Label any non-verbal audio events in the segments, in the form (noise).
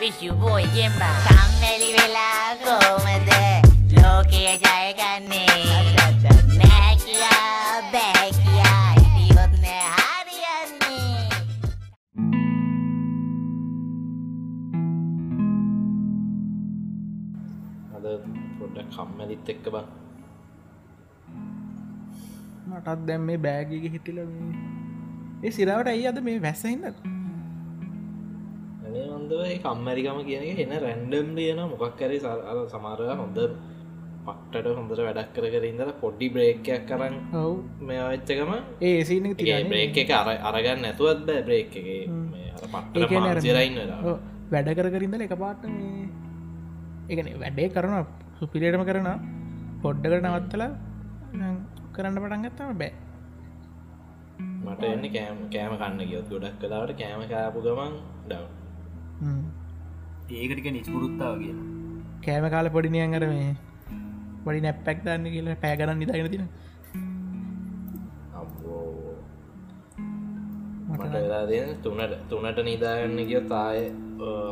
විශුබෝයගෙන්බ කම්මැලි වෙලා කෝමද ලෝකය ජයගන්නේ නෑ කියා බෑ කියා හිටියොත් නෑ හරියන්නේ අද පොඩ්ඩක් කම්මැලිත් එක්ක බං. මටත් දැම් මේ බෑගක හිටිල ඒ සිරාවට ඇයි අද මේ වැස්සහින්න ඒ කම්මැරිකම කියන එන රැන්ඩම් ලියන මොකක් කරරි අර සමාරය හොඳ පක්ටට හොඳට වැඩක් කර කර ඉඳල පොඩ්ඩි බ්‍රේක්කයක් කරන්න ඔව්. මේ වෙච්චකම ඒ සින බ්‍රේක් එක අර අරගන්න නැතුවත් බෑ බ්‍රේක් එක. පට්ට සිරයින්න වැඩ කර කරින්දල එක පාට එකන වැඩේ කරන සුපිරේටම කරන පොඩ්ඩකට නවත්තල කරන්න පටන් ගත්තම බෑ. මට එන්න කෑම කෑම කන්න ගියොත් ගොඩක් කලාවට කෑම කාපු ගමන් ඩව්. ඒකටික නිස්පුරුත්තාව කියන කෑම කාල පොඩිනියන් අර මේ පොඩි නැප්පැක් දන්න කියලා පෑගරන්න නිතාගෙන තින මට තුනට. තුනට නිදාගන්න ගිය තාය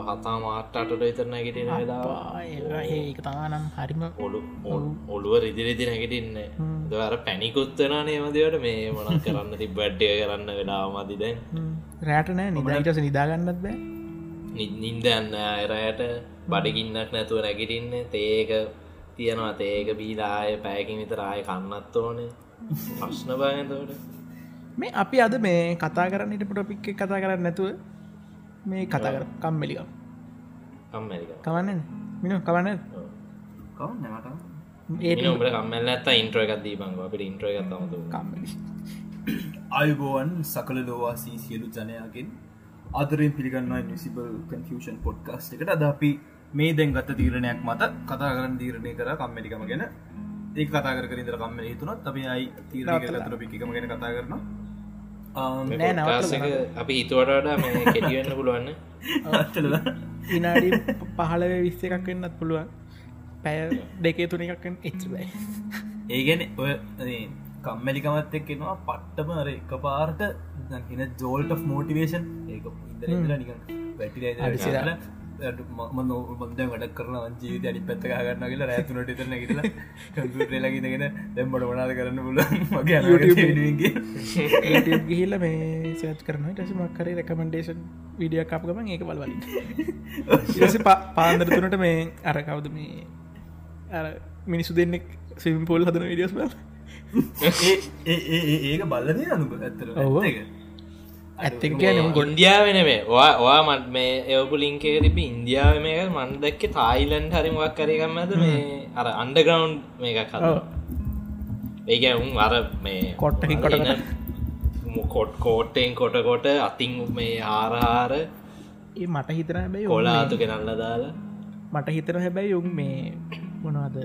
හතා මාට්ටට විතරන ගෙටන වෙලා ඒක තානම් හරිම ඔලු ඔළුව රිදිරිදි නැගටින්න. දර පැනිකුත්තනා නේමදවට මේ මොනක් කරන්න ති බඩ්ඩය කරන්න වෙලා මදි දැන් රෑට නෑ නිදායිටස නිදාගන්නත් බෑ නින්දන්න අයරයට බඩගින්නක් නැතුව නැගටින්න. තේක තියෙනවා තේක බීලාය පෑකින් විතර ආය කන්නත් ඕනේ. ප්‍රශ්න බායතවට මේ අපි අද මේ කතා කරන්නට පොටපික් කතා කරන්න නැතුව මේ කතා කර කම්මෙලිකම්. කවන්න මින කවන්න ඒ උට කම්මල් ඇත්ත ඉන්ට්‍ර එකක් දීපංග අපිට ඉන්ට්‍ර එකක් අයබෝවන් සකල ලෝවාසී සියලු ජනයාගෙන් අදරින් පිළිගන්න නිසිබල් කන්ෆෂන් පොඩ්කාස්ට එකට. අද අපි මේ දැන් ගත්ත තීරණයක් මත කතා කරන්න තීරණය කර කම්මැලිකම ගැන. ඒ කතා කර කරින්දර කම්මල හිතුනොත් අපි අයි තීරණ කරතර පිකම ගැන කතා කරන අපි හිතුවටට මේ කෙටියන්න පුළුවන්න විනාඩි පහලව විස්ස එකක් වෙන්නත් පුළුවන්. පැය දෙකේ තුන එකක්ෙන් එච් බයි ඒගැන ඔය කම්මැලිකමත් එක්කෙනවා පට්ටම අර එක පාර්ට එන ජෝල්ට මෝටිවේෂන් ඒක ඉදර නික වැටි හරි සිරා. මම නොබන්ද වැඩ කරන ජීවිත අනි පැත්ත ගන්න කියලා ඇතුනට තරන කියලා කම්පියුටරලකිනගෙන දැම්බට වනාද කරන්න පුල (laughs) මගේ ගිහිල්ල මේ සච් කරන ටස මක්කරේ රැකමන්ඩේෂන් විඩිය කප් ගමන් ඒක බලවලින්. පාන්දර තුනට මේ අර කවුද මේ අර මිනිසු දෙන්නෙක් සිම් පොල් හදන විඩියස් බල ඒක බල්ලද අනුක ඇත්තර. ඇත්තක කියන ගොන්ඩියා වෙනවේ වා වා මත් මේ එවපු ලින්කේ තිබි ඉන්දියාව මේක මන් දැක්ක තායිලන්් හරි මොක් කරකම්මද මේ අර අන්ඩග්‍රවන්් මේකක් හද ඒක උන් අර මේ කොට්ටකින් කොට කොට් කෝට්ටෙන් කොටකොට අතින් මේ ආරහාර ඒ මට හිතන හැබැයි කොලාතු කෙනල්ල දාලා. මට හිතන හැබැයි උන් මේ මොනවාද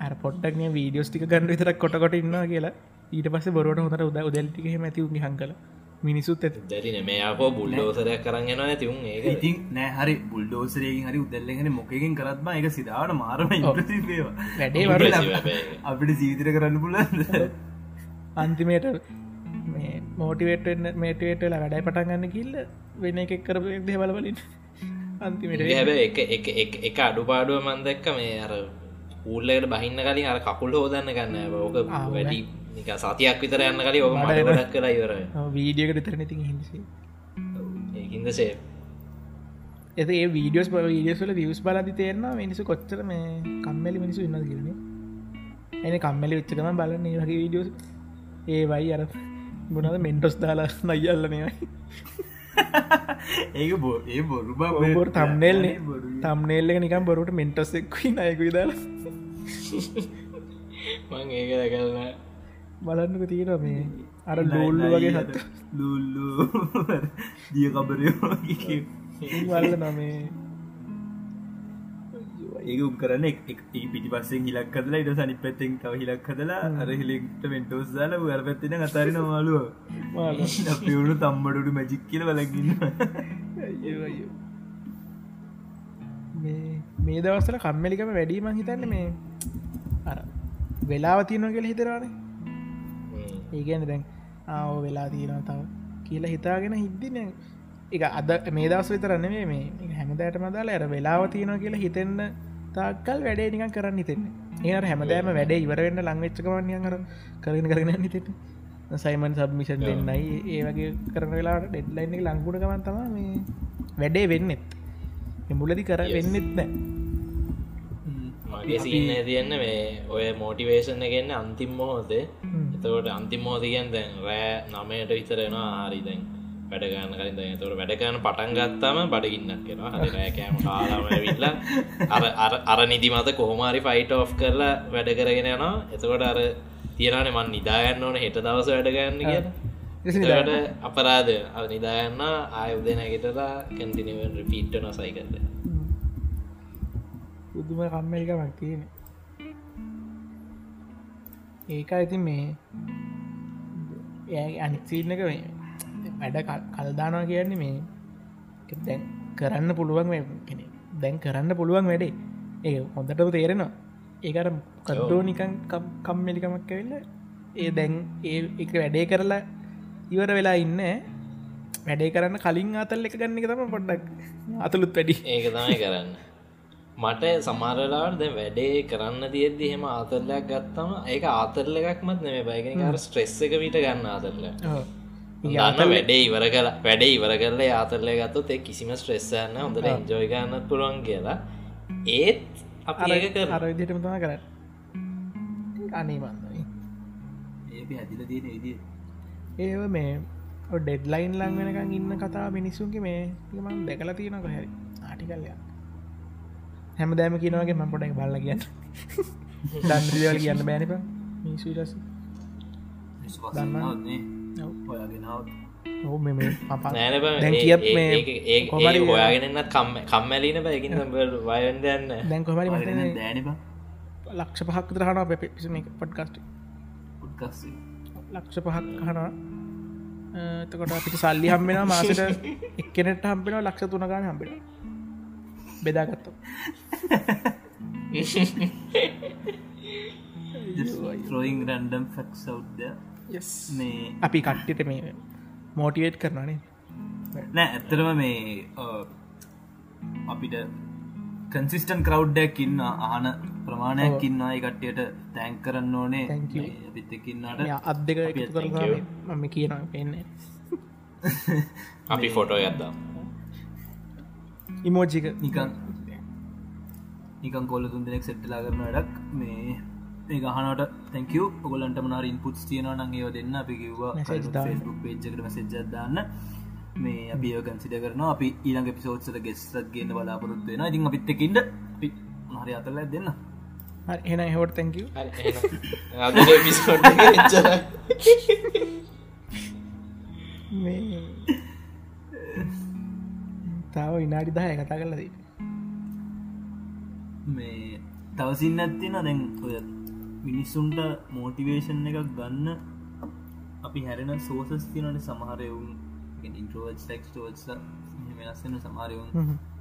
අර පොට්ටක්න වීඩියෝස් ටික ගන්න විතරක් කොටකොට ඉන්නවා කියලා. ඊට පස්ස බොරුවට හොඳට උද උදැල්ටික මැති උන් හංකල මිනිසුත් ඇත. දැරින මේකෝ බුල්ලෝසරයක් කරන්ගෙන ඇතිවුන් ඒක. ඉතින් නෑ හරි. බුල්ඩෝසරයකින් හරි උදල්ලගෙන මොකකින් කරත්ම එක සිදාට මාරම වැඩේ. අපිට ජීවිතර කරන්න පුලන්ද අන්තිමයට මේ මෝටිවේට මේටේටල වැඩයි පටන් ගන්න කිල්ල වෙන එකක් කරපු දේවලවලින් අන්තිමට හැබ එක එක එක එක අඩුපාඩුව මන්දක්ක මේ අර ඌල්ලකට බහින්න කලින් අර කකුල් හෝදන්න ගන්න. ඕක වැඩි නික සතියක් විතර යන්න කලින් මඩ මට ගොඩක් කලා ඉවර වීඩියකට තරන ති හිදසේ ඒකින්ද සේ එත ඒ වීඩියෝස් බල වීඩියස්වල වියස් බලදි තේරන්න මිනිසු කොච්චර මේ කම්මලි මිනිසු ඉන්න කිරන එන කම්මලි විච්චකම බලන්න වගේ වීඩියෝස් ඒ වයි අර ගුණද මෙන්ටොස් දාලා (laughs) නයිල්ලනයයි ඒක බෝ ඒ බොරු බොර තම්නෙල් තම්නෙල්ල නිකම් බොරුට මෙන්ටොස්සෙක්වයි අයකුයි දාලා මං ඒක දැකල්ලා බලන්නක තියෙන මේ. අර ලෝල්ලු වගේ සත්ත ලුල්ලු. (laughs) දිය කබරයෝ වල්ල නමේ ඒක උම් කරන්න පිටි පස්සෙන් හිලක් කදලා ඉට සනි පැත්තෙන් තව හිලක් කදලා අර හිලෙක්ට මෙන්ටෝස් දාල වර පැත්තින අතාරන මාලුව (laughs) පිවුණු තම්බඩුඩු මැජික් කියල වලගන්න මේ දවස්සල කම්මලිකම වැඩීම හිතන්න මේ අර වෙලාව තියනවා කියල හිතරවානේ ඒගැන දැන් ආව වෙලා තියෙන තව කියලා හිතාගෙන හිද්දින එක අද මේ දවස් විතරන්න මේ. මේ හැමදෑට මදාලා ඇර වෙලාව තියෙනවා කියලා හිතෙන්න තාකල් වැඩේ නිකන් කරන්න හිතෙන්නේ. ඒ හැමදෑම වැඩේ ඉවරවෙන්න ලංවෙච්චකවන්නය කර කරන කරගෙන හිතෙට සයිමන් සබ්මිෂන් දෙන්නයි ඒ වගේ කරන වෙලාට ඩෙඩ්ලයින් එක ලංකුට ගමන් තම මේ වැඩේ වෙන්නෙත්. මුලදි කර වෙන්නෙත් නෑ. මගේ සින්න තියන්න මේ ඔය මෝටිවේෂන් එකන්න අන්තිම් මොහොතේ. එතකොට අන්තිම් මෝතිකන් දැන් රෑ නමයට විතරෙනවා ආරි දැන් වැඩගන්න කලින් දැන් තොට වැඩගන්න පටන් ගත්තම බඩගින්නක් කෙනවා හරි රෑ කෑම කාලාම විල්ල අර අර අර නිදි මත කොහොමාරි ෆයිට ඔෆ් කරලා වැඩ කරගෙන යනවා. එතකොට අර තියෙනනේ මන් නිදාගන්න ඕන හෙට දවස වැඩගන්න කිය ට අපරාධ අ නිදාගන්න ආය උදනැගෙටලා කැන්ටිනිවෙන් රිපීට්ට නොසයි කරද පුදුම කම්මල්කමක් තියෙන ඒක ඇති මේ ඒ අනික්සීනක වැඩ කල්දානවා කියන්නේ මේ දැන් කරන්න පුළුවන් කෙනෙ දැන් කරන්න පුළුවන් වැඩේ. ඒ හොඳටම තේරෙනවා. ඒකට කඩ්ඩෝ නිකන් කම්මලිකමක් ඇවෙල්ල ඒ දැන් ඒ එක වැඩේ කරලා ඉවර වෙලා ඉන්න. වැඩේ කරන්න කලින් අතල් එක ගන්න එක තම පොඩ්ඩක් අතුළුත් වැඩි. ඒක තමයි කරන්න. මට සමාරලාට දැ වැඩේ කරන්න තියෙද්දි හෙම ආතරලයක් ගත්තම ඒක ආතරල එකක්මත් නෙම බයිගෙන අර ස්ට්‍රෙස් එක විට ගන්න ආතරල දන්න වැඩේ ඉවර කල වැඩේ ඉවර කරල ආතරලය ගත්තුත් එ කිසිම ස්ට්‍රෙස්සන්න හොඳට එන්ජෝයි ගන්නත් පුළුවන් කියලා. ඒත් අපි ඒක කර අර විදිටම තම කරන්න. අනේ බන්නයි ඒක ඇදිල තියෙන ඉදිය ඒව මේ ඩෙඩ්ලයින් ලං වෙනකං ඉන්න කතා මිනිස්සුන්ගේ මේ මන් දැකලා තියෙනක හැරි. ආටිකල්ලයක් හැම දෑම කියනවගේ මං පොඩක් බල්ල කියන්න. (laughs) දන්ද්‍රියවල කියන්න බෑනිප මිසුරස විශ්වාසන්නේ දැන් කියත් මේ ඒ හොයාගෙනන්නත් කම්ම කම්මැලින බැකින් වයන් දන්න දැන් ලක්ෂ පහක් දරහන ප පිසම පොඩ්කස්ට උත්කස්සේ ලක්ෂ පහක් හනවා එතකොට අපිට සල්ලි හම්බෙන මාසට (laughs) එක්කෙනෙට හම්බෙන ලක්ෂ තුනගාන හම්බෙන බෙදාගත්ත ත්‍රෝයින් රැන්ඩම් ෆක් සෞද්‍ය මේ අපි කට්ටිට මේ මෝටිවේට් කරනනේ නෑ ඇත්තරම මේ අපිට කන්සිස්ටන් කරව්ඩයක් ඉන්න ආන ප්‍රමාණයක් ඉන්නවා ඒ කට්ටියට තැන් කරන්න ඕනේ. පිත්තකින්නට අත් දෙක. මම කියනවා පෙන්නේ. (laughs) අපි ෆොටෝ ඇත්දම් ඉමෝජික නිකන් නිකන් කොල්ල තුන් දෙනෙක් සෙට්ටලා කරන වැඩක්. මේ මේ ගහනට තැක ඔගලන්ට මනාර ඉන්පුට් තියන නංගේ දෙන්න. අපි කිව්වා. ෆස්බුක් පේජ්කට මසෙජ්ජදදාන්න මේ අපි කන්සිට කරන අපි ඊළඟ පිසෝත්සල ගෙස්රත් ගන්න බලාපොරොත්තු වෙන ඉතින් අපිත්තකින්ට අපි හරි අතල දෙන්න. එන හවට තැක තාව විනාඩි දහය කතා කරලද මේ තවසින්න ඇත්තින දැන් ඔය මිනිස්සුන්ට මෝටිවේෂන් එකක් ගන්න අපි හැරෙන සෝසස් තිනට සමහරයවුන් ඉන්ට්‍රෝවච් ටෙක්ස්ටෝස් වෙනස්සෙන සමාරයවුන්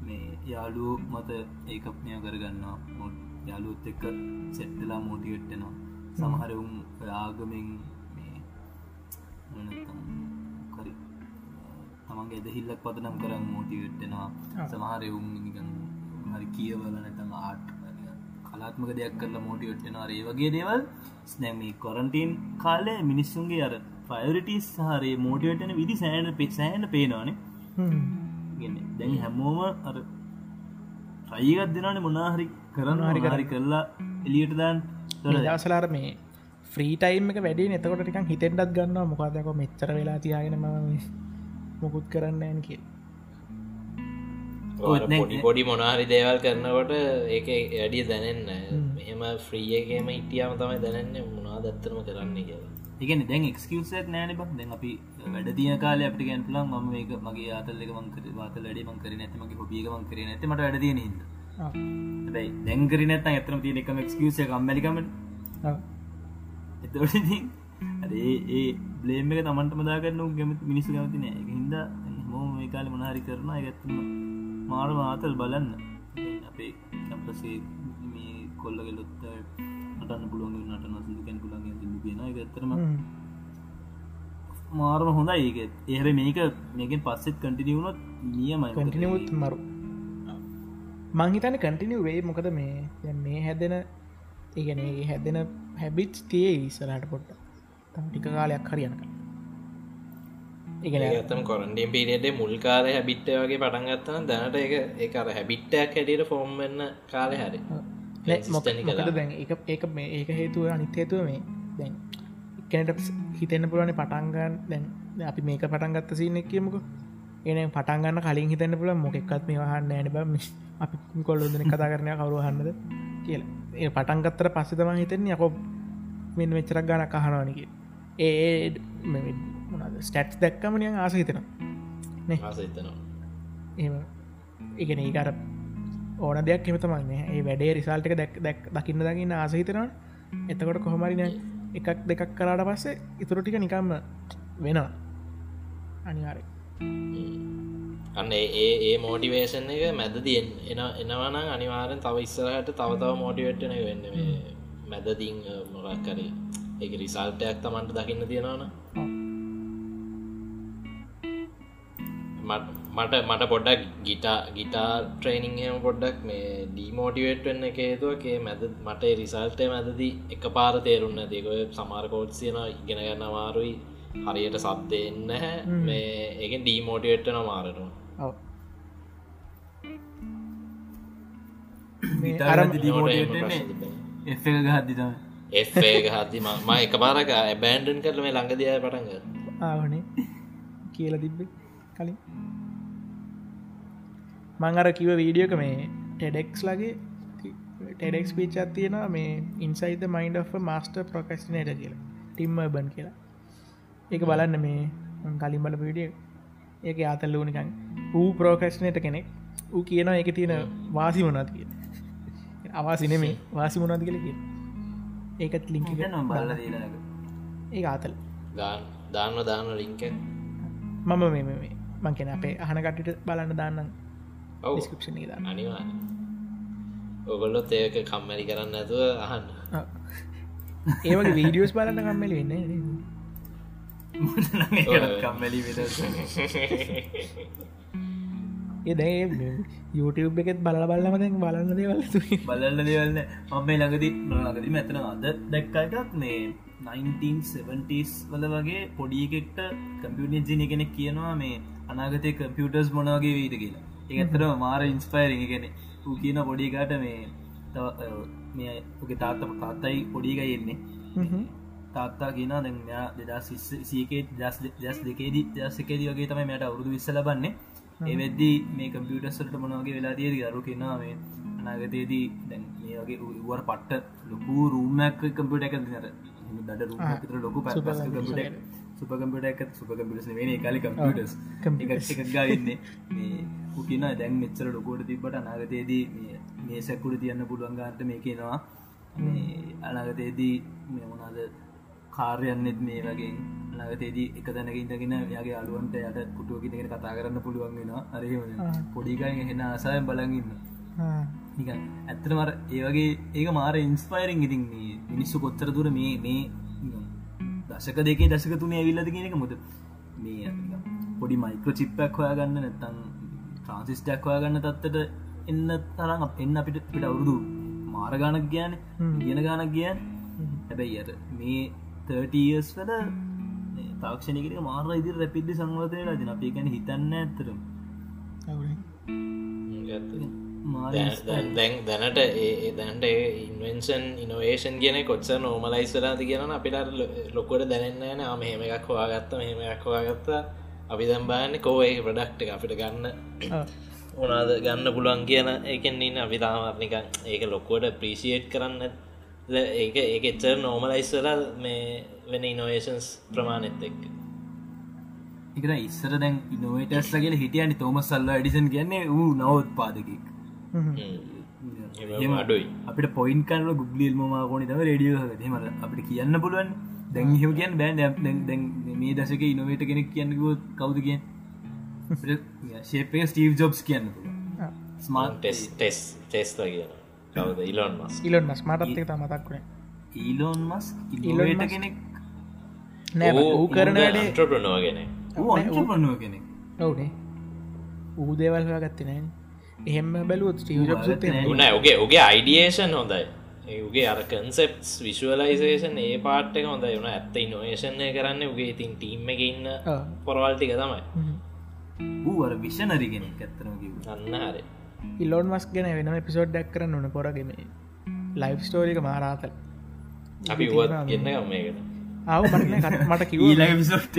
මේ යාලු මත ඒකප්නය කරගන්නවා. යාලුත් එක්ක සෙට්ටලා මෝටිවෙට්ටෙනවා සමහරවුන් ආගමෙන් කරි තමන්ගේ දෙහිල්ලක් පදනම් කරන්න මෝටිවෙට්ටෙනවා නිකන් හරි කියවල නැතම ආට් කලාත්මක දෙයක් කරලා මෝටිවෙට්ටෙන ඒ වගේ දේවල්. ස්නැම කොරන්ටීන් කාලේ මිනිස්සුන්ගේ අර පයරිටිස් සහරේ මෝටිවටන විදි සෑන පෙක් සෑන පේනවානේ. දැන් හැමෝම අර රයිගත් දෙනනේ මොනාහරි කරන්න හරි කරි කරලා එලියට දාන් දවසලාර මේ ෆ්‍රීටයිම් එක වැඩි එතකොට ටිකන් හිතෙන්ටත් ගන්න මොකදක මෙච්චර වෙලා තියාගෙන ම මොකුත් කරන්න කිය පොඩි පොඩි මොනාහරි දේවල් කරනකොට ඒක වැඩිය දැනෙන්න මෙහම ෆ්‍රියගේම හිටියාම තමයි දැනන්න මොනා දත්තරම කරන්න කියලා. ඉගෙන දැන් එක්කසක් නෑන බක් දැන් අපි වැඩ තිය කාල අපට ගැන්පලන් ම මේක මගේ ආතල්ලක මංකර වාතල වැඩේ මංකර නැතමගේ හොබියක මංකර නැත මට වැඩදිය හිද හැබයි දැංකර නැත ඇතරම තිය එකම එක්කස කම්මලිකම එතට ඒ ඒ බ්ලේම එක තමන්ට මදාගන්න ගැම මිනිස්සු ගමති නෑ. හිද හෝ මේ කාල මනාරි කරන ඇත්තම මාර ආතල් බලන්න. අපේ කැම්පසේ මේ කොල්ලගෙලොත්ත අටන්න පුළුවන් නට නොසිදු කැන් පුළන් ගෙන ඇතරම මාරම හොඳ ඒක ඒර මේක මේකෙන් පස්සෙත් කටිනියවුණොත් නියමයි. කටිනියවුත් මරු. මංහිතන කටිනිය වේ මොකද මේ මේ හැදෙන ඒගැන හැදෙන හැබිච් තිය ඉස්සරහට පොට්ට තම ටික කාලයක් හරියනක ඉගෙන ඇතම කොරන්ඩියම් පිරියට මුල්කාර හැබිට්ට වගේ පටන් ගත්තන දැනට එක ඒකර හැබිට්ටයක් හැටියට ෆෝම් වෙන්න කාලය හරි. දැන් එක මේ ඒක හේතුව අනිත් හේතුව මේ දැන් එකනට හිතෙන්න්න පුළුවන පටන්ගන්න දැන් අපි මේක පටන් ගත්ත සින්න කියමුක. එන පටන්ගන්න කලින් හිතන්න පුල මොකෙක්ත් මේ වහන්න ඇන බ. අපි කොල්ලොදන කතා කරනය කවරු හන්නද කියලා. ඒ පටන්ගත්තර පස්සතම හිතෙන්නේ යකො මෙන්න මෙච්චරක් ගාන කහනවානක ඒ ස්ටට්ස් දැක්කමනියන් ආස හිතෙනවා. ආසහිතනවා එම ඉගෙන ඒකර ඕන දෙයක් එමතමන්න ඒ වැඩේ රිසාල්ටක දැක් දැක් දකින්න දකින්න ආසහිතනවා එතකොට කොහොමරින එකක් දෙකක් කරාට පස්සේ ඉතුරු ටික නිකම්ම වෙනවා. අනිවාරය අන්න ඒ ඒ ඒ මෝටිවේෂන් එක මැද තියෙන් එන එනවනම් අනිවාරෙන් තව ඉස්සරහට තව තව මෝටිවේට්න වෙන්න මැදදිං මොරක් කරේ ඒක රිසල්ටයක් තමන්ට දකින්න තියෙනවන මට මට පොඩ්ඩක් ගිටා ගිටා ට්‍රේනිං හම පොඩ්ඩක් මේ ඩීමෝටිවේට් වෙන්න එකේතුවගේ මැද මට රිසල්ටය මැදදී එක පාර තේරුන්න දෙකොය සමාරකෝට්සියන ඉගෙන ගන්න අමාරුයි. හරියට සබ්දෙන්න හැ මේ ඒකෙන් ඩීමෝටිවේට්න මාරනවා ඔව. අරම ඩිමෝටන්නේ එ එක ගහද්දිතම එේ හති ම එක පාරක බෑන්ඩන් කරල මේ ළඟදිය පටන්ග ආවනේ කියල තිබ්බ කලින්. මං අර කිව වීඩියෝක මේ ටෙඩෙක්ස් ලගේ ටෙඩෙක්ස් පිචත් තියෙනවා මේ ඉන්සයිද මයින්ඩ මස්ට ප්‍රොකස්නට කියලා. ටිම්ම බන් කියලා. ඒක බලන්න මේ මං කලින් බල පිඩිය ඒක ආතල් ලූනිකන් ඌ ප්‍රෝකස්නට කෙනෙක්. ඌ කියනවා එක තියෙන වාසි මොනත් කිය අවාසිනෙමේ වාසි මොනත් කියල කිය ඒකත් ලිංක දීලක ඒ ආතල් දාන්න දාන්න ලිංක මම මේ මේ මං කෙන අපේ අහනකටට බලන්න දාන්න ඔව. ඩිස්කපෂන දාන්න. අනිවා ඔගොල්ලොත් ඒක කම්මැලි කරන්න ඇතුව අහන්න. ඒවගේ වීඩියෝස් බලන්න කම්මලි වෙන්න කම්මැලි එදේ (laughs) YouTube එකෙත් බල බලම දැන් බලන්න දේවල් බලන්න දෙවල්න්න මම ළඟදි නොලඟදි මෙතන අද දැක්කටක් මේ 1970ස් වල වගේ පොඩියෙක්ට කම්පියුටන් ජිනි කෙනෙක් කියනවා මේ අනාගතය කම්පියුටර්ස් මොනවගේ වීද කියලා ඒඇතර මාර ඉන්ස්පයිරි ගෙන කියන පොඩිකාට මේ උගේ තාත්ත තාත්තයි පොඩිගයි එන්නේ තාත්තා කියන දැන් මෙයා දෙදා සීකේ දස් දස් දෙකේදී දස්සකේදී වගේ තමයි මට අවුරුදු විස්ස ලබන්නේ ඒවෙද්දී මේ කම්පියටස්ලට මොනවගේ වෙලා තියද අරු කියනවා මේ අනාගතයේදී දැන් මේ වගේ උවර් පට්ට ලොකු රූමක් කම්පිට එක නර දඩ රූමතර ලොකු පැ කම්පිට සුපකම්පිට එක සුපකම්පිටස් වෙන කාලි කම්පියටස් එකක් ගන්න මේ උකින දැන් මෙච්චර ලොකෝට තිබට අනාගතයේදී මේ සැකුඩ තියන්න පුළුවන් ගාන්ට මේ කියනවා මේ අනාගතයේදී මේ මොනාද කාර්යන්නෙත් මේ වගේ නගතේදී එක තැනක ඉඳගෙන යාගේ අලුවන්ට යට කුටුවකිගෙන කතා කරන්න පුළුවන් වෙනවා. අරහෙම පොඩිකයි හෙන අසායෙන් බලගන්න නික ඇත්තමර ඒවගේ ඒක මාර ඉන්ස්පයිරෙන් ඉතින් මිනිස්සු කොත්තර දුර මේ මේ දශක දෙකේ දශක තුන ඇවිල්ලද කියෙනෙක මුද මේ පොඩි මයිකෝ චිප්පක් හොයා ගන්න නැත්තං ට්‍රන්සිස්ටක් හොයා ගන්න තත්වට එන්න තරම් එන්න අපිට පිට අවුරුදු මාරගානක් ගෑන ගෙන ගානක් ගියන් හැබැයි අර මේ 30ස් වල තාක්ෂණයකට මාර ඉදි රැපිද්දි සංවතය ලදින අපි ගැන හිතන්න ඇතරම් දැන් දැනට ඒ දැන්ට ඉන්වෙන්ෂන් ඉනවේෂන් කියන කොච්ච නෝමලයිස්වලාති කියන අපිට ලොකොට දැනන්න න මෙහෙම එකක් හවාගත්ත මෙහෙම එකක් හවාගත්ත අපි දැම් බාන්න කෝ ඒ ප්‍රඩක්්ට අපිට ගන්න ඕනාද ගන්න පුළුවන් කියන ඒකෙන් ඉන්න අපි තාමත්නික ඒක ලොක්කොට ප්‍රීසිේට් කරන්න ඒක ඒක එච්චර නෝමලයිස්වල මේ වෙන ඉනෝවේෂන්ස් ප්‍රමාණෙත් එක් එක ඉස්සර දැන් ඉනෝවේටස්ලගේ හිටියනි. තෝම සල්ල ඩිසන් කියන්නේ වූ නවත් පාදකෙක් අඩුයි. අපිට පොයින් කන්න ගුගලිල් ම කෝනි තම රඩියෝ හමට අපිට කියන්න පුළුවන්. දැන් හිම කියන් බෑන්. දැන් මේ දසක ඉනොවේට කෙනෙක් කියන්නකුව කවුද කිය ශේපය ස්ටීව් ජොබ්ස් කියන්න ස්මාර්ට ටෙස් ටෙස් ටෙස්ල කියන කවද? ඉලොන් මස් ඉලොන් මස් මටත් එක මතක් වුණ. ඊලෝන් මස් ඉලෝට කෙනෙක්? නෑ ඌ කරන වැඩේ න්ට්‍රපනෝගෙන ඌ කෙනෙක්. ඔවුනේ. ඌ දේවල් හොයා ගත්ත නෑ එහෙම බැලුවත් උන ඔගේ ඔගේ අයිඩියේෂන් හොඳයි. ඒගේ අර කන්සෙප්ස් විශුවලයිසේෂන් ඒ පාට්ක හොඳ වුණ ඇත්ත ඉනෝේෂණය කරන්න උගේ ඉතින් ටීම් එක ඉන්න පොරවල්ටික තමයි. ඌ අර විෂනරි කෙනෙක් ඇත්තරම කිව් අන්න හරි. ඉල්ලෝන් මස් ගැන වෙනම පිසෝඩ් ඩක් කරන්න ඕන පොරගෙන ලයිෆ් ස්ටෝරික මාරාතල් අපි ගන්න මේකට ආව මට මට කිව ඊළඟ විසොට්ට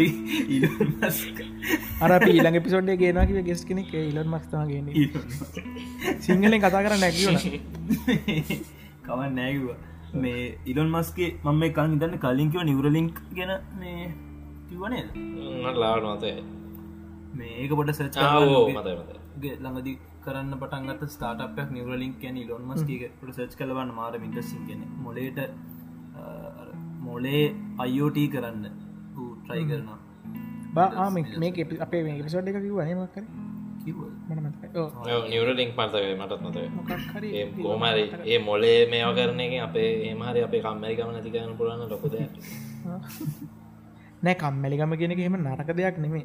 අර පීලඟ පිසෝඩ්ඩේ ගෙනකිව ගෙස් කෙනෙක්. ඉලොන් මස්තමගෙන සිංහලෙන් කතා කර නැකිවන කවන් නෑකිව මේ ඉලොන් මස්ගේ මම මේ කන් ඉදන්න කලින්කිව නිවරලින්ක් ගැන මේ කිවනේ ලාව නොතේ මේ ඒක පොට සච් ආවෝ මත ළඟදි කරන්න පටන්ගත් ස්ටාටපයක් නිවරලින් කියන ඉලොන් මස්ගේ පොට සච් කලවන්න මාර මිටසින් කියන මොලේට මොලේ අයෝටී කරන්න. ට්‍රයි කරනවා. බා මේ අපේ මේ පිසෝඩ් එක කිව අනමක්කර නිවරලින්ක් පන්තගේ මටත් නොතේ කෝමරි ඒ මොලේ මේවා කරන එක අපේ ඒමහරි අපේ කම්මරිකම නැති කරන්න පුරන්න ලොකුද නෑ කම්මැලිකම කියෙනෙ එහෙම නරක දෙයක් නෙමේ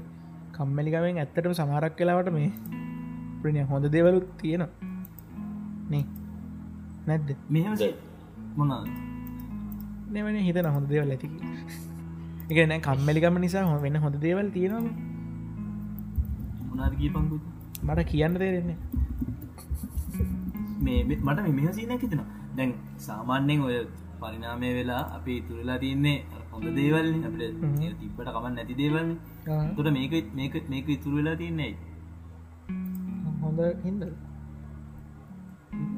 කම්මැලිකමෙන් ඇත්තටම සමහරක් කලාවට මේ ප්‍රිය හොඳ දේවලුත් තියෙනවා. නේ? නැද්ද? මෙහම මොනා නෙවන හිතන හොඳ දේවල් ඇතිකි එක නෑ කම්මැලිකම නිසා හො වෙන්න හොඳ දේවල් තියෙනවා මොනාර්ගී පංගු මට කියන්න තේරෙන්නේ මේ මට මෙහසිනයක් හිතෙන දැන් සාමාන්‍යෙන් ඔය පරිනාමය වෙලා අපි තුරලා තියන්නේ හොඳ දේවල් අපට තිබට කමන් නැති දේවල්න්න තොට මේක මේක මේක ඉතුරු වෙලා තියන්නේ හොඳ හින්ද?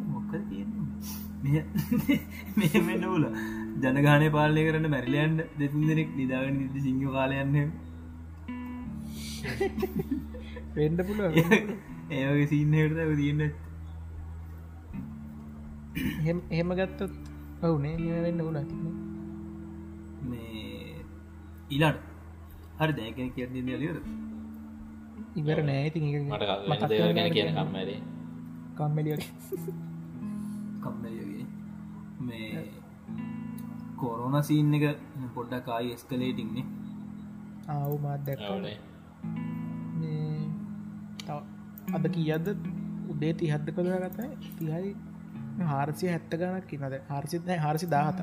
මොක්ක මෙ නූල ජනගානය පාලය කරන්න මැරිලයන්ට දෙතුන් දෙනෙක් නිදාගෙන නිති සිංහ කාලයන්න වෙන්ඩ පුළුව ඒවගේ සින්නහට තියන්න. එහෙම ගත්තත් ඔවුනේ වෙන්න වුණ ති මේ ඉලාට හරි දැකන කියන්න ලියර ඉවර නෑ. ඉති මට ගැන කියන කම්මරේ කම්මලිය කම්මලියගේ මේ කොරෝන සීන් එක පොඩ්ඩක් ආයි එස්කලේටින්නේ ආවු මාත් දැක්ක. අද කියද උදේ තිහත්ද කළ ගතයි තිහයි හාරසිය හැත්ත ගනක් කිනද හරසිත් නෑ හරසි දාහත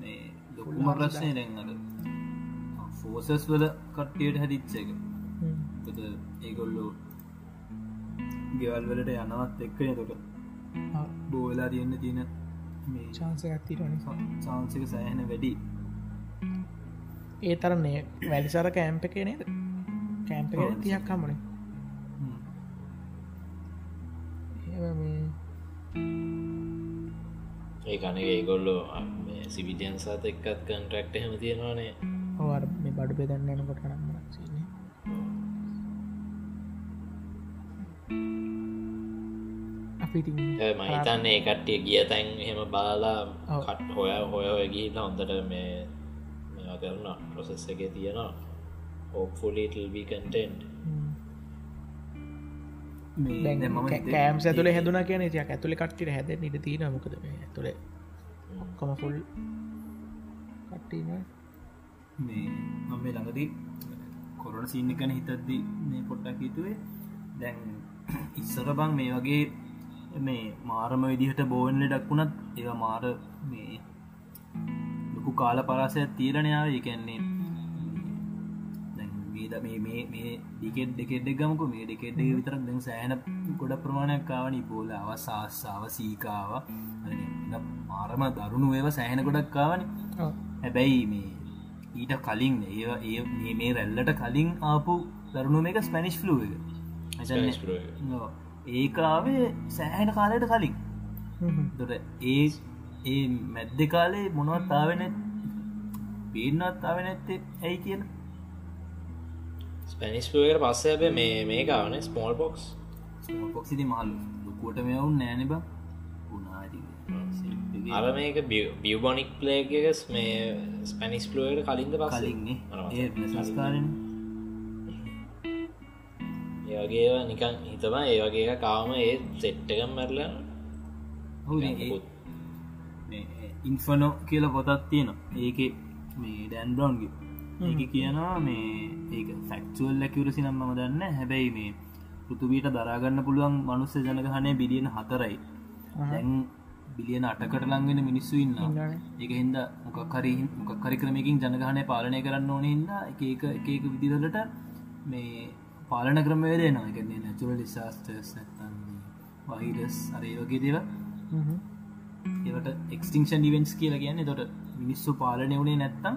මේ ලොකුම ප්‍රශ්නය දැන්ගද ෆෝසස් වල කට්ටියට හැදිච්ච එක. ඒගොල්ලෝ ගෙවල් වලට යනවත් එක්කන තොට බෝවෙලා තියන්න තියෙන මේ චාන්ස ඇතිරන චාන්සික සෑහන වැඩි. ඒ තරන්නේ වැලිසර කෑම්ප එක නේද? කෑම්ප තියක් කම්මනේ ඒ කනක ඒගොල්ලෝ සිවිටියන් සත එක්කත් කන්ට්‍රක්ට හෙම තියෙනවානේ. ඕ මේ බඩු පෙදන්න යනකොට නම්ම සින්නේ මහිතන්නේ කට්ටිය ගිය තැන් එහෙම බාලා කට් හොය හොය ඔය ගිහිල්ල හොඳට මේ මෙවා කරන ප්‍රොසෙස් එක තියෙනවා. ඕෆුලිටල්බි කටෙන්ට් කෑම් ඇතුල හැදුන කියන තියක් ඇතුළි කට්ටිට හැද නිට තින මොකද ඇතුළේ ඔක්කොම ෆුල් කට්ටීම මේ මම ළඟදී කොරන සින්න කන හිතද්දි මේ පොට්ටක් හිතුවේ. දැන් ඉස්සර බං මේ වගේ මේ මාරම විදිහට බෝවන් ලෙඩක් වුණත් ඒ මාර මේ ලොකු කාල පරාසය තීරණයාව ඒකැන්නේ මේ මේ මේ ඩිකෙට් දෙකෙට ගමක. මේ ඩෙකෙට් විතර දැ සෑන ගොඩ ප්‍රමාණයක් කාවනි බෝල අවසාස්සාාව සීකාව මාරම දරුණු ඒව සෑහෙන ගොඩක් කාවනි හැබැයි මේ ඊට කලින් ඒ ඒ මේ රැල්ලට කලින් ආපු දරුණු මේක ස්පැනිශ් ෆලුව එක ඒකාවේ සෑහෙන කාලයට කලින්. දොට ඒ ඒ මැද්ද කාලේ මොනවත් තාවෙන පීනත් අව නැත්තේ ඇයි කියන ස්පැනිස්පුවකට පස්සේ ඇබ මේ මේ කාවන ස්මෝල් පොක්ස්. පොක්සිති මහල්ලු ලොකුවට මෙවුන් නෑන බ. අර මේක බියබොනික් පලේගස් මේ ස්පැනිස් පලුවට කලින්ද කලින්නේ. ඒ සංස්කාරන ඒවගේ නිකන් හිතම ඒ වගේ කාම ඒ සෙට්ටකම් මැරල ඉන්ෆනෝ කියල පොතත් තියෙන ඒක මේ ඩැන් බ්‍රවන්ගේ ඒක කියනවා මේ ඒක ෆැක්චුවල් ලැකිවරසි නම් මම දන්න හැබැයි මේ පෘතුවීට දරාගන්න පුළුවන් මනුස්ස ජනගහනය බිලියන හතරයි. දැන් බිලියන අටකට ලංගෙන මිනිස්සු ඉන්න ඒක හින්ද මොකක්හරි මොකක්හරි ක්‍රමකින් ජනගහනය පාලනය කරන්න ඕන හින්ද එක එක විදිරලට මේ පාලන ක්‍රමවේදය නවා එකන්නේ නැචුරල් ලිසාස්ටර්ස් නැත්තන් වහිරස් අරේ වගේ දේව ඒවට එක්ස්ටිංෂන් ඩිවෙන්ස් කියලා කියන්න. තොට මිනිස්සු පාලනය වුණේ නැත්තම්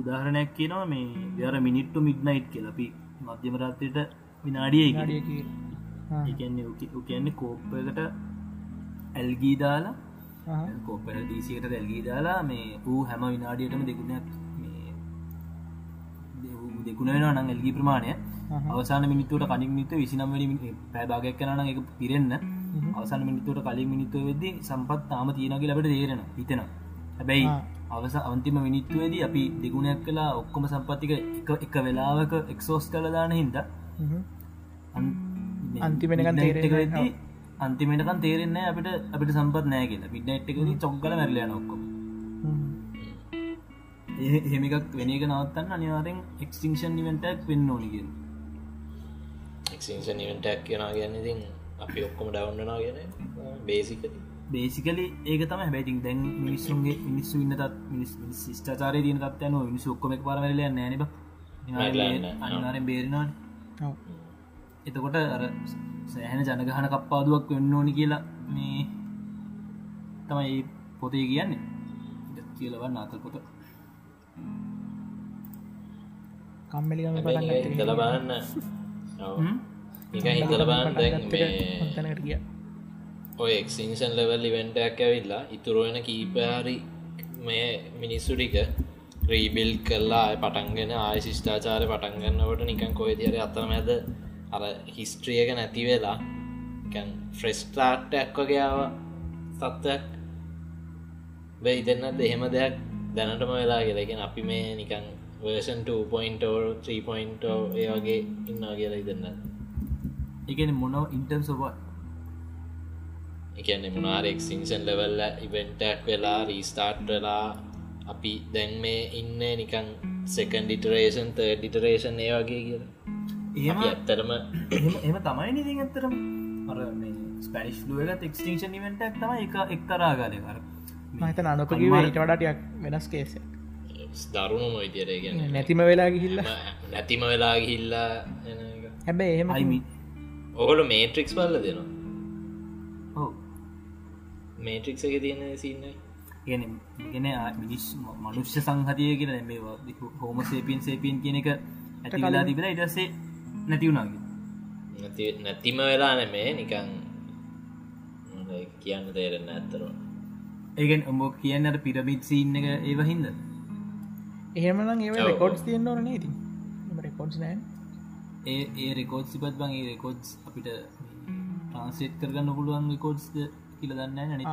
උදාහරණයක් කියනවා මේ වර මිනිට්ටු මිඩ්නයිට් කියලපි මධ්‍යමරත්වයට විනාඩිය එකන්නේ කියන්නේ. කෝප්පකට ඇල්ගී දාලා කෝපර දීසියට ඇල්ගී දාලා මේ වූ හැම විනාඩියටම දෙකුණයක් දෙකුණ වෙන නම් එල්ගී ප්‍රමාණය අවසාන මිනිතුවට කලින් මිනිත විසිනම්වැනි පැබාගයක් කනන එක පිරෙන්න්න අවසාන මිනිතුවට කලින් මිනිත්තුව වෙද්දි සම්පත් තාම තියෙනගේ ලබට තේරෙන හිතෙන හැබැයි අවස අන්තිම මිනිත්තුවේදී අපි දෙගුණයක් කලා ඔක්කොම සම්පත්තික එක එක වෙලාවක එක්සෝස් කලදාන හින්ද. අන්තිමෙනකන් තේරෙද්දී අන්තිමටකන් තේරෙන්න අපට අපිට සම්පත් නෑ කියලා. පිඩ්නට්ක චොක්කල මැරලය නොක්කොම එහෙමිකක් වෙන එක නවත්තන්න අනිවාරෙන් එක්ස්ටිංෂන් නිවෙන්ටක් වෙන්න ඕනිගෙන එක්ෂන් ඉවෙන්ටක් කියෙන ගැන්න ඉතින් අපි ඔක්කොම ඩවන්නවා කියන බේසික බේසිකලි ඒක තම හැබැතින් දැන් මිනිස්සුන්ගේ මිනිස්සු ඉන්න තත් මිනිස් ිස්ටාචාරය තියන තත්යන මිනිස්සු ඔක්කොම පාරවල නෑනබ අනිවාරෙන් බේරෙනවාන. එතකොට අර සෑහන ජනගහන කප්පාදුවක් වෙන්න ඕනි කියලා මේ තමයි පොතේ කියන්නේ. කියලවන්න අතල් පොත. කම්මලිගම බලන්න එක හිතල බලන්න දැන් ගිය? ඔය එක්සිංෂන් ලෙවල් ඉවෙන්ටක් ඇවිල්ලා ඉතුරුවෙන කීපහරි මේ මිනිස්සු ටික රීබිල් කරලා පටන්ගෙන ආය ශිෂ්ඨාචාරය පටන්ගන්නවට නිකන් කොයි තිර අතරමැද අර හිස්ට්‍රියක නැති වෙලා ෆ්‍රෙස්ටාට් එක් වගේාව සත්වයක් වෙයි දෙන්නත් එහෙම දෙයක් දැනටම වෙලා කියලගෙන අපි මේ නිකන් වර්ෂන් 2.3 ඒ වගේ ඉන්නා කියලා ඉදන්න එකන මොනව ඉන්ටම් සොබ එකන්නේ මොනාරෙක් සිංසන් ලෙවල්ල ඉවෙන්ටක් වෙලා රීස්ටාර්ට් වෙලා අපි දැන් මේ ඉන්න නිකන් සෙකන් ඩිටරේෂන් ත ඩිටරේෂන් ඒ වගේ කියලා. එහෙම ඇත්තරම එම තමයි නිති ඇත්තරම අර ස්පනිශ් ලුවල එක්ස්ටිංෂන් ඉවෙන්ටක් තම එක එක්තරාගාලය කර මහිත අනොකකිව ඊට වඩටයක් වෙනස් කේස දරුණු මොයිතිරය ගැන නැතිම වෙලා ගිහිල්ල? නැතිම වෙලා ගිහිල්ලා හැබැයි එහෙම අයිමි ඔහොල මේට්‍රික්ස් බල්ල දෙනවා. මේට්‍රික්ස එක තියෙන සින්න ගෙන ගෙන මිනිස් මනුෂ්‍ය සංහතිය කියෙන මේ හෝම සේපියන් සේපීන් කියන එක ඇතිලා තිබෙන ඉටස්සේ නැතිවුණගේ නැතිම වෙලා නෙමේ නිකං කියන්න තේරෙන්න ඇත්තරවා ඒගෙන් උඹ කියන්නට පිරමිත් සින්න එක ඒව හින්ද එහෙමනම් ඒ. රෙකෝඩ්ස් තියන්න ඕන ඉති රෙකෝඩ්ස් නෑ. ඒ ඒ රෙකෝඩ් සිපත් බං ඒ රෙකෝඩ්ස් අපිට ට්‍රන්සේට් කරගන්න පුළුවන් රෙකෝඩ්ස්ද කියල දන්න නනිත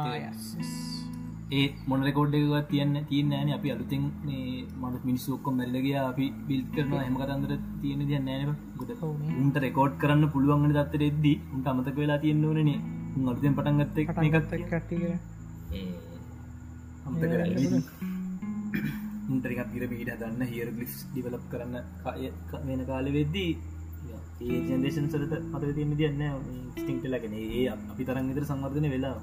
ඒ මොන රෙකෝඩ් එකවත් තියන්න තියන්න ෑන. අපි අලුතින් මේ මට මිනිස්සුක්කොම් මැල්ලගේ අපි බිල් කරන හම කතන්දර තියෙන තිය නෑන ගොඩ උන්ට රෙකෝඩ් කරන්න පුළුවන් දත්තර එද්දී උන්ට අමතක වෙලා තියෙන්න්නවනේ උන් අලුතෙන් පටන්ගත්ත එකත් කටගත්ත කට්ටිය අමතක උන්ටරිකත් පිර පිට දන්න හිර ගලිස් ඩිවලප් කරන්න වෙන කාල වෙද්දී ඒ ජෙන්දේෂන් සරත අත තියන්න තියන්න ස්ටිංටලගෙන ඒ අපි තරන් විතර සංවර්ධන වෙලා.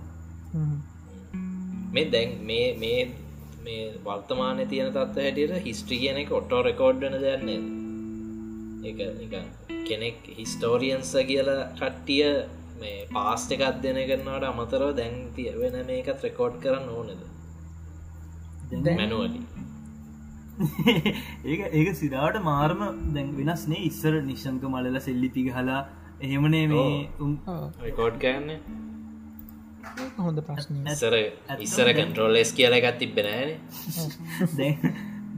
මේ දැන් මේ මේ මේ වර්තමානය තියෙන තත්ව හැටියට හිස්ට්‍රී කියන එක ඔටෝ රෙකෝඩ්ඩන දෙයන්නේ එක කෙනෙක් හිස්ටෝරියන්ස කියලා කට්ටිය මේ පාස්ට එකක් දෙන කරනවට අමතරව දැන් තිය වෙන මේකත් රෙකෝඩ් කරන්න ඕනද? මැනුවලි ඒක ඒක සිදාට මාර්ම දැන් වෙනස්නේ ඉස්සර නිශ්ෂංක මලල සෙල්ලිපි හලා එහෙමනේ මේ රෙකෝඩ් කරන්න? හොඳ ප්‍රශ්නය ඉස්සර ඉස්සර කන්ට්‍රෝලෙස් කියල එකත් තිබෙනෑන දැන්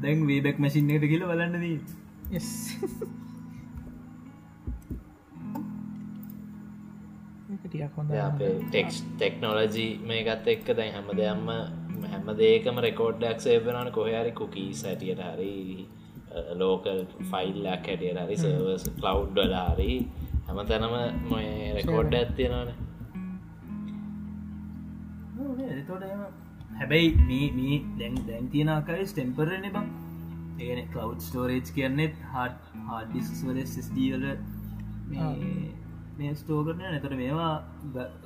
දැන් වේබැක් මැසින් එකට කියල බලන්නදී ටෙක්ස් ටෙක්නෝලජී මේකත් එක්ක දැන් හැම දෙයම්ම හැම දේකම රෙකෝඩ්ඩක් සේපනන කොහරි කුකී සැටියට හරි ලෝකල් ෆයිල්ලක් හැටියට හරි සර්වස් කලව් වල හරි හැම තැනම මොය රෙකෝඩ් ඇත්තියෙනවාන එතොට හැබැයි මේ මේ දැන් දැන් තියෙනකයි ස්ටෙම්පරන බං. ඒන කලව් ස්ටෝරේජ් කියන්නෙත් හට හඩිස්වල ස්ඩීවල මේ ස්ටෝ කරන නැතර මේවා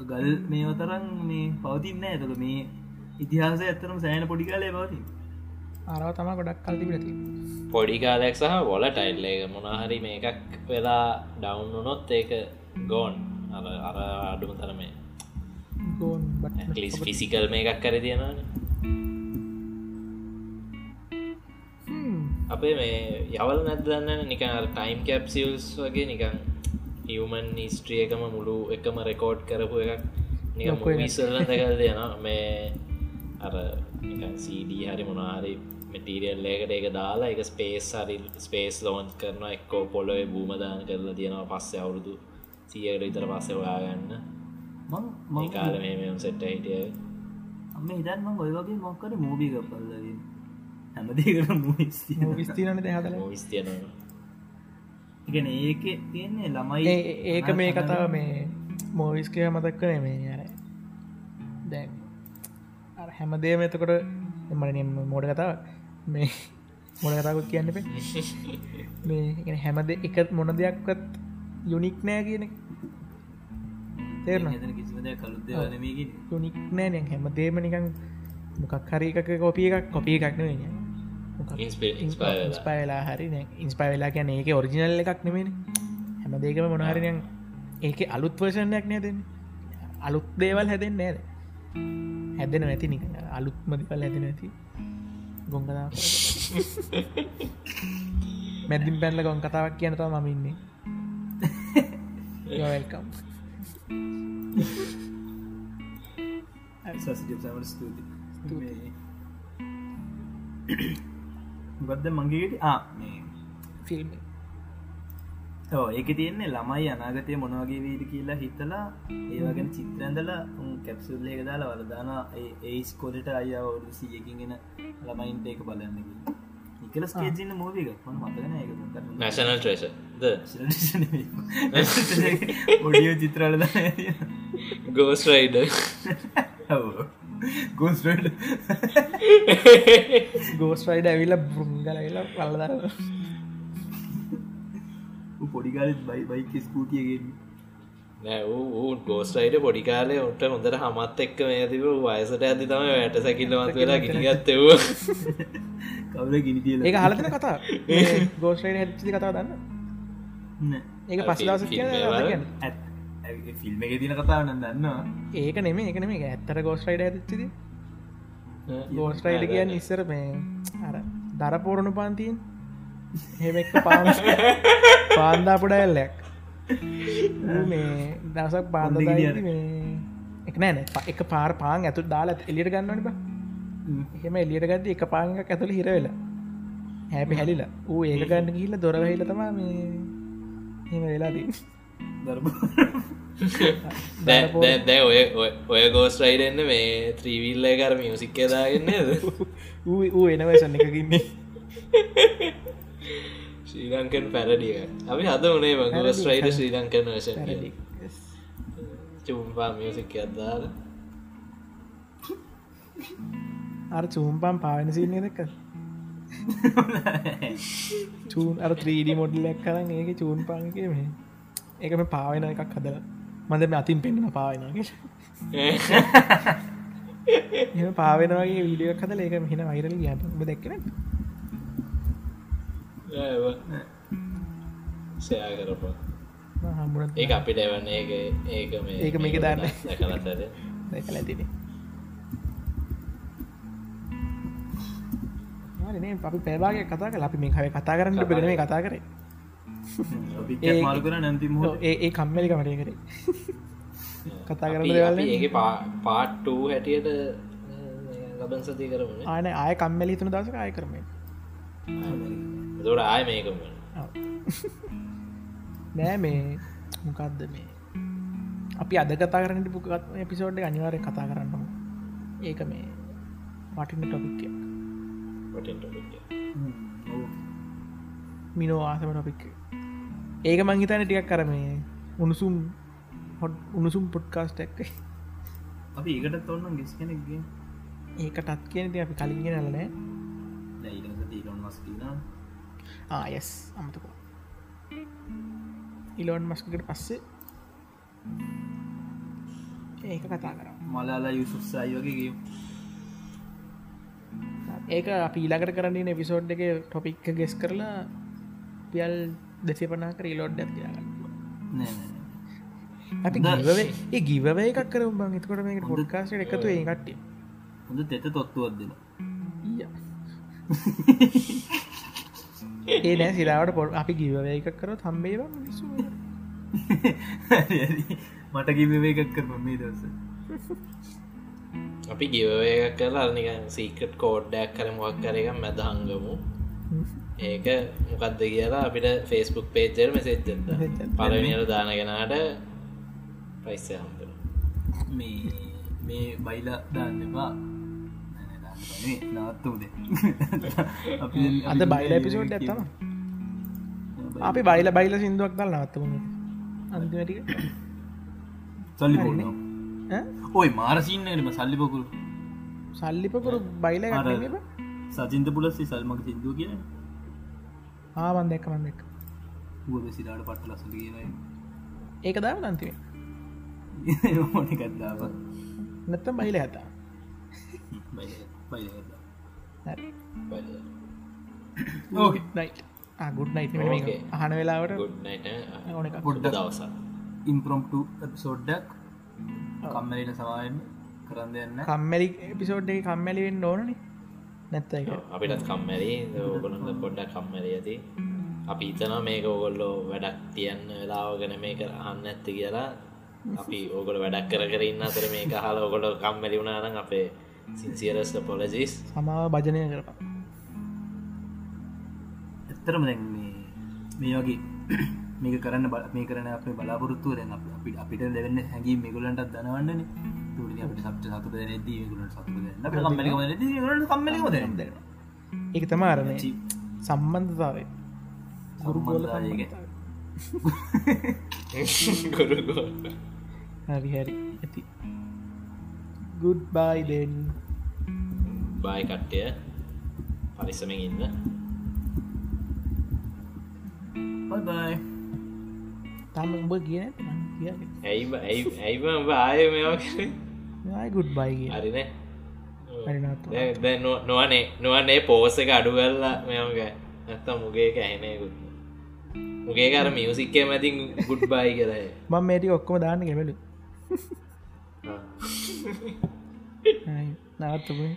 ගල් මේව තරන් මේ පවතින්න ඇතක මේ ඉතිහාස ඇත්තරම් සෑන පොඩි කාලය පවති අරව තම ගොඩක් කල්ති පිටති පොඩි කාලයක් සහ වොල ටයිල්ල එක මොනාහරි මේ එකක් වෙලා ඩවන්නුනොත් ඒක ගෝන් අර අර අඩුම තරමේ. ලිස් ෆිසිකල් මේ එකක් කර තියෙනන අපේ මේ යවල් නැදන්න නිකන් ටයිම් කැප්සිල්ස් වගේ නිකන් හිවමන් නිස්ට්‍රිය එකම මුළු එකම රෙකෝඩ් කරපු එකක් නික ලොකු එකක්. විසල්ල දෙකල් දෙන මේ අර සඩ හරි මොනාහරි මටිරියල් ඒකට ඒක දාලා එක ස්පේස් හරි ස්පේස් ලෝන්ස් කරන එක්කෝ පොලොවේ බූමදාන කරලා තියෙනවා පස්සේ අවුරුදු සියකට විතර පස්සේ ඔයාගන්න මං මේ කාල මෙම සෙට්ට හිටිය අම හිතන්ම ඔය වගේ මොක්කට මූබි කපල්ලගින් හැමදකට මූස්ති විස්තිරන දෙහදල විස්තියනවා ඉගෙන ඒක තියන්නේ ළමයි ඒක මේ කතාව මේ මෝවිස්කය මතක් කනේ මේ අර අර හැමදේම එතකොට එමට මෝඩ කතාව මේ මොඩ කතාකුත් කියන්න පේ (laughs) මේ හැමද එක මොන දෙයක්වත් යුනික් නෑ කියන තේරන යුනික් නෑ හැමදේම නිකං මොකක් හරි එකක කොපිය එකක් කොපිය එකක් නෙවෙයි ඉන්ස්පයලා හරි ඉන්ස්පය වෙලා. කියන ඒක ඔරිජිනල් එකක් නෙමෙන හැම දෙකම මොනහරිනය ඒක අලුත් වර්ෂණයක් නෑදෙන අලුත් දේවල් හැදෙන් නෑද හැදෙන ඇති නික අලුත් මදිකල් හැදෙන ඇති ගොංගදා මැදින් පැල්ල ගොන් කතාවක් කියන තව මමින්නේ යවල්කම් සසිට ස්තුති ගොද්ද මගේට? මේ ෆිල්ම් ඒක තියන්නේ ළමයි අනාගතය මොනවගේ වීද කියලා හිතලා ඒවගෙන චිත්‍රඇඳලා උන් කැප්සුල්ල එක දාලා වලදාන ඒස් කොලට අය ඔඩු සියකින්ගෙන ළමයින්ට ඒක බලන්න නිකල ස්කේජන්න මූවික ම මතගෙන ඒක නැශනල් ට්‍රේෂ ද ඔඩියෝ චිත්‍රල ගෝස් රයිඩ ගෝස්ට ගෝස් වයිඩ ඇවිල්ල බෘංගලවෙලා පල්ලදර පොඩිකාලත් බයි බයික ස්කූටියගෙන් නෑ ඌ ගෝස්ටයිට පොඩිකාලේ ඔට හොඳට හමත් එක්ක මේ තිබ වයසට ඇති තම වැට සැකිල්ලමත් වෙලා ගිනිගත්තව (laughs) කවල ගිනිතියල ඒක හලතන කතා ගෝස්ටයිඩ හැච්චි කතා දන්න ඒක පස්ලාස ෆිල්ම් ෆිල්ම් එක තින කතාවන දන්නවා ඒක නෙමේ එක නෙමේ ඇත්තර ගෝස්ටයිඩ ඇතිච්චිද ගෝස්ටයිඩ කියන්න ඉස්සර මේ අර දරපෝරණු පාන්තිීන් හෙමෙක් පාන පාන්දා පොඩැල්ලයක්. මේ දසක් පාන්ද එක නෑන එක පාර පාන් ඇතු දාලත් එලියට ගන්නවන බ. එහෙම එලියට ගත්ද එක පාංගක් ඇතුළ හිරවෙලා හැපි හැලිලා ඌ ඒක ගන්න ගිල්ල දොරවහිල තමා මේ හෙම වෙලාදී දැ ඔය ඔය- ඔය ගෝස් රයිඩන්න මේ ත්‍රීවිල්ල කර මියසික් දාගන්නද ඌ ඌ එනවසන්න එකකින්නේ ශ්‍රී ලංකන් පැරඩිය අපි හද වනේ ගෝස් රයිඩ ශ්‍රී ලංකන් වශ චුම්පා මියසික් අදදාල අර චූම්පම් පාවෙන සින්නේ දෙක චූන් අර 3D මොඩල්ලක් කරන්න ඒක චූන් පාක මේ ඒකම පාවෙන එකක් හදල. මඳ මේ අතින් පෙන්න්න පාවෙනගේ එ පාවෙනගේ වීඩියක් හදල ඒක මෙහින වයිරල ගියට. ඔබ දෙක්කන සයා කරපා ඒ අපිට එවන්න ඒක ඒක මේ ඒක මේක දාන්න. කලත්තද දැකල ඇතිනේ නේ. අපි පැවාගේ කතා කල අපි මේ හය කතා කරන්න බෙන මේ කතා කරේ. මාල් කර නැතිම ඔව්, ඒ ඒ කම්මලි කමටය කරේ. (laughs) කතා දේවල් අපි ඒක පාට්ටූ හැටියට ලබන් සති කරමන. ආන ආය කම්මලි තුන දවස ආය කරම දොට ආය මේකම නෑ මේ මොකක්ද මේ? අපි අද කතා කරන්න පුකත් එපිසෝඩ් අනිවාරය කතා කරන්න ඒක මේ වටින ටොපික්ය මිනෝ ආසම ටොපික් ඒක මංහිතන ටිකක් කරමේ උණුසුම් හොට උණුසුම් පොඩ්කාස්ට එක්ක අපි ඒකටත් ඔන්න ගෙස් කෙනෙක්ගේ ඒකටත් කියන අපි කලින්ගෙන නලනෑ ඊට ඊලොන් මස්කින ආයස් අමතක. ඉලෝන් මස්කට පස්සේ ඒක කතා කර. මලාලා යුසුස්සයි වගේ ඒක අපි ඊලාකට කරන්නේ එපිසෝඩ් එක ටොපික්ක ගෙස් කරලා පියල් දෙසේ පනා කර ඉලෝඩ් ඇත් කියගන්න නෑ අපි ඒ ගිවේ එකක් කර බං. එතකොට මේක පොඩ්කාස්ට එකතු ඒ කට්ටිය. හොඳ තෙත තොත්තුවත් දෙන (laughs) ඒ නෑ සිරාවට පොඩ් අපි ගිව එකක් කර තම්බේවා මිනිස්සු. මට කිව එකක් කර මේ දස අපි ගිවක කරලා නික සීකට කෝඩ්ඩයක් කර මොක් කර එක මැදහංගමු ඒක මොකක්ද කියලා අපිට ෆෙස්බුක් පේජර් මෙසෙච්චද පලවිනිට දානගෙනට පයිස්ය හම්බෙන මේ මේ බයිලා දාන්නවා නවත්තුද (laughs) අද බයිල පිසෝඩ් ඇත්තම අපි බයිල බයිල සිින්දුවක් දල් නවත්තම අන්තිමටික සල්ලි ඔයි මාරසින්නටම සල්ලි පොකුරු. සල්ලිපකුරු බයිල සචින්ත පුලස්සි සල්මක සිින්දුව කියන ආමන් දෙක්ක මන් දෙක් සිලාට පට ලසට කියනයි ඒක දාව නන්තිව (laughs) නැත්තම් බයිල ඇතා (laughs) බයි නයි ගුඩ් නයිට Okay. අහන වෙලාවට. පොඩ්ඩක් දවස ඉම්ප්‍රොම්ටු සෝඩ්ඩක් කම්මලට සවායෙන් කරන්න දෙන්න කම්මැලි එපිසෝඩ් එක කම්මැලිවෙන් ඕනන. නැත්ත එක අපිටත් කම්මැරි ඕගොලොඳ පොඩ්ඩක් කම්මැරි ඇති. අපි ඉතන මේක ඕගොල්ලෝ වැඩක් තියන්න වෙලාවගෙන මේක අහන්න ඇත්ත කියලා. (laughs) අපි ඕගොල වැඩක් කර කර ඉන්න අතර මේ හල ඔගොල කම්මැලි වුණාන අපේ සින්සිරස්ට පොලජිස් සමාව භජනය කරපා ඇත්තරම දැන් මේ මේ වගේ (clears throat) මේක කරන්න බල මේ කරන අප බලාපොරත්තුව දැන් අප අපිට අපිට දෙවන්න හැඟී මේගුලන්ට දනවන්නන. තුරි අපට සප්ට සතුර දී ගුලට සතු ඒක තම අරන සම්බන්ධතාවේ ගුරුගෝල. ගොරුගෝ හරි හැරි. ඇති ගුඩ් බයි දෙන් බායි කට්ටය. පරිස්සමෙන් ඉන්න. බයි තම උඹ කියන කිය ඇයි ඇයි ඇයිම ආය මේවා කර යි ගුඩ් බයි කිය හරින නොවනේ නොවනේ පෝස එක අඩු කරලා මෙමක නැත්තම් මුගේක ඇහෙනයකුත් මුගේ කර මියසික්කේ මැතින් ගුඩ් බයි කරය මං මේටි ඔක්කොම දාන්න ගෙමලු 呵呵呵，哎，哪有么？